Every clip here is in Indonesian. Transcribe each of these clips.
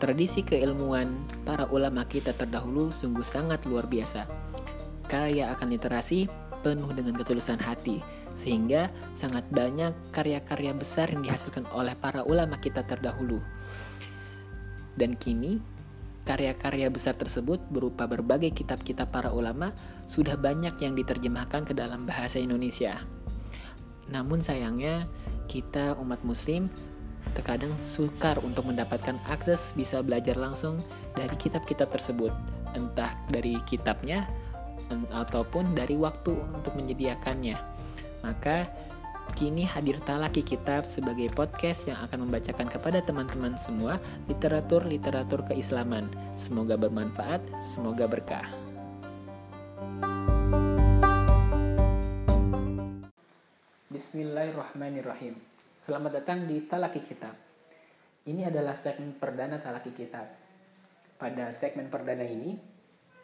Tradisi keilmuan para ulama kita terdahulu sungguh sangat luar biasa. Kaya akan literasi, penuh dengan ketulusan hati, sehingga sangat banyak karya-karya besar yang dihasilkan oleh para ulama kita terdahulu. Dan kini, karya-karya besar tersebut berupa berbagai kitab-kitab para ulama sudah banyak yang diterjemahkan ke dalam bahasa Indonesia. Namun sayangnya, kita umat muslim terkadang sukar untuk mendapatkan akses bisa belajar langsung dari kitab-kitab tersebut, entah dari kitabnya ataupun dari waktu untuk menyediakannya. Maka kini hadir Talaki Kitab sebagai podcast yang akan membacakan kepada teman-teman semua literatur-literatur keislaman. Semoga bermanfaat, semoga berkah. Bismillahirrahmanirrahim. Selamat datang di Talaki Kitab. Ini adalah segmen perdana Talaki Kitab. Pada segmen perdana ini,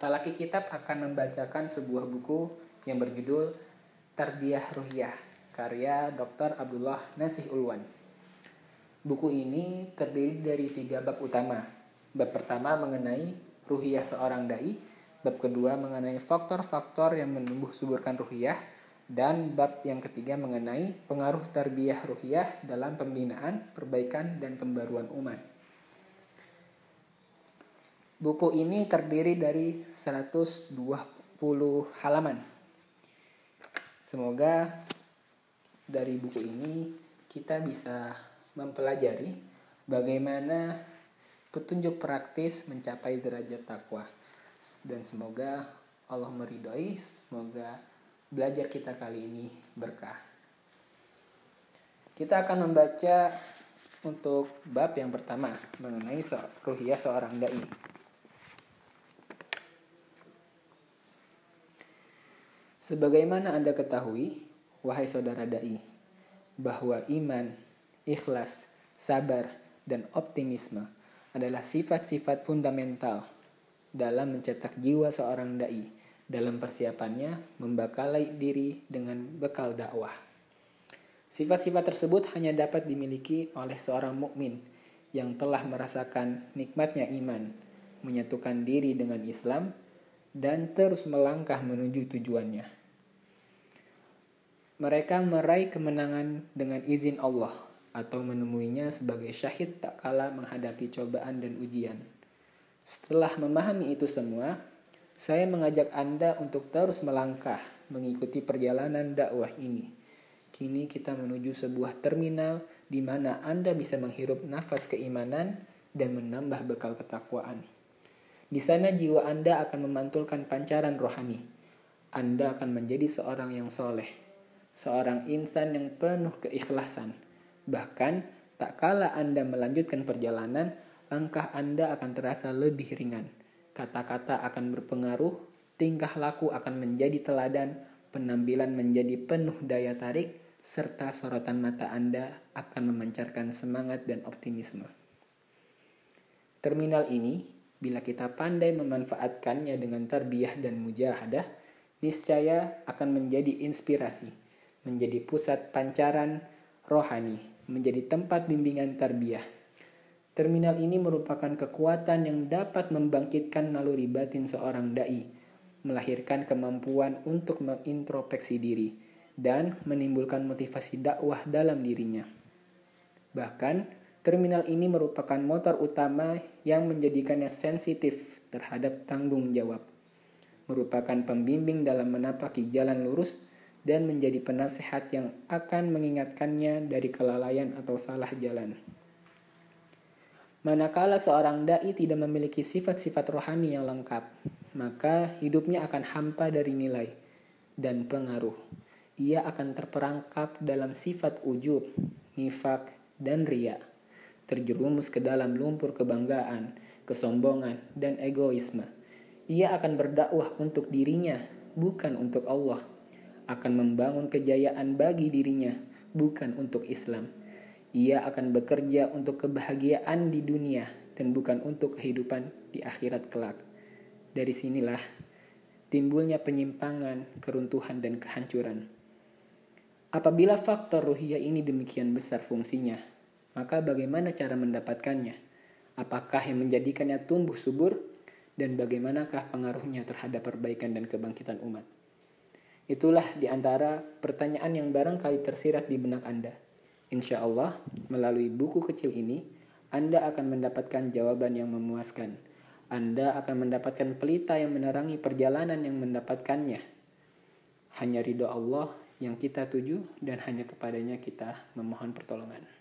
Talaki Kitab akan membacakan sebuah buku yang berjudul Tarbiyah Ruhiyah, karya Dr. Abdullah Nasih Ulwan. Buku ini terdiri dari tiga bab utama. Bab pertama mengenai ruhiyah seorang dai, bab kedua mengenai faktor-faktor yang menumbuh suburkan ruhiyah, dan bab yang ketiga mengenai pengaruh tarbiyah ruhiyah dalam pembinaan, perbaikan, dan pembaruan umat. Buku ini terdiri dari 120 halaman. Semoga dari buku ini kita bisa mempelajari bagaimana petunjuk praktis mencapai derajat takwa. Dan semoga Allah meridhoi, semoga belajar kita kali ini berkah. Kita akan membaca untuk bab yang pertama mengenai ruhiyah seorang dai. Sebagaimana Anda ketahui, wahai saudara dai, bahwa iman, ikhlas, sabar, dan optimisme adalah sifat-sifat fundamental dalam mencetak jiwa seorang dai dalam persiapannya membakalai diri dengan bekal dakwah. Sifat-sifat tersebut hanya dapat dimiliki oleh seorang mukmin yang telah merasakan nikmatnya iman, menyatukan diri dengan Islam, dan terus melangkah menuju tujuannya. Mereka meraih kemenangan dengan izin Allah atau menemuinya sebagai syahid tak kala menghadapi cobaan dan ujian. Setelah memahami itu semua, saya mengajak Anda untuk terus melangkah mengikuti perjalanan dakwah ini. Kini kita menuju sebuah terminal di mana Anda bisa menghirup nafas keimanan dan menambah bekal ketakwaan. Di sana jiwa Anda akan memantulkan pancaran rohani. Anda akan menjadi seorang yang soleh, seorang insan yang penuh keikhlasan. Bahkan, tak kala Anda melanjutkan perjalanan, langkah Anda akan terasa lebih ringan Kata-kata akan berpengaruh, tingkah laku akan menjadi teladan, penampilan menjadi penuh daya tarik, serta sorotan mata Anda akan memancarkan semangat dan optimisme. Terminal ini, bila kita pandai memanfaatkannya dengan tarbiyah dan mujahadah, niscaya akan menjadi inspirasi, menjadi pusat pancaran rohani, menjadi tempat bimbingan tarbiyah, Terminal ini merupakan kekuatan yang dapat membangkitkan naluri batin seorang dai, melahirkan kemampuan untuk mengintrospeksi diri, dan menimbulkan motivasi dakwah dalam dirinya. Bahkan, terminal ini merupakan motor utama yang menjadikannya sensitif terhadap tanggung jawab, merupakan pembimbing dalam menapaki jalan lurus dan menjadi penasehat yang akan mengingatkannya dari kelalaian atau salah jalan. Manakala seorang dai tidak memiliki sifat-sifat rohani yang lengkap, maka hidupnya akan hampa dari nilai dan pengaruh. Ia akan terperangkap dalam sifat ujub, nifak, dan ria, terjerumus ke dalam lumpur kebanggaan, kesombongan, dan egoisme. Ia akan berdakwah untuk dirinya, bukan untuk Allah. Akan membangun kejayaan bagi dirinya, bukan untuk Islam ia akan bekerja untuk kebahagiaan di dunia dan bukan untuk kehidupan di akhirat kelak. Dari sinilah timbulnya penyimpangan, keruntuhan, dan kehancuran. Apabila faktor ruhiyah ini demikian besar fungsinya, maka bagaimana cara mendapatkannya? Apakah yang menjadikannya tumbuh subur? Dan bagaimanakah pengaruhnya terhadap perbaikan dan kebangkitan umat? Itulah di antara pertanyaan yang barangkali tersirat di benak Anda. Insya Allah, melalui buku kecil ini, Anda akan mendapatkan jawaban yang memuaskan. Anda akan mendapatkan pelita yang menerangi perjalanan yang mendapatkannya. Hanya ridho Allah yang kita tuju dan hanya kepadanya kita memohon pertolongan.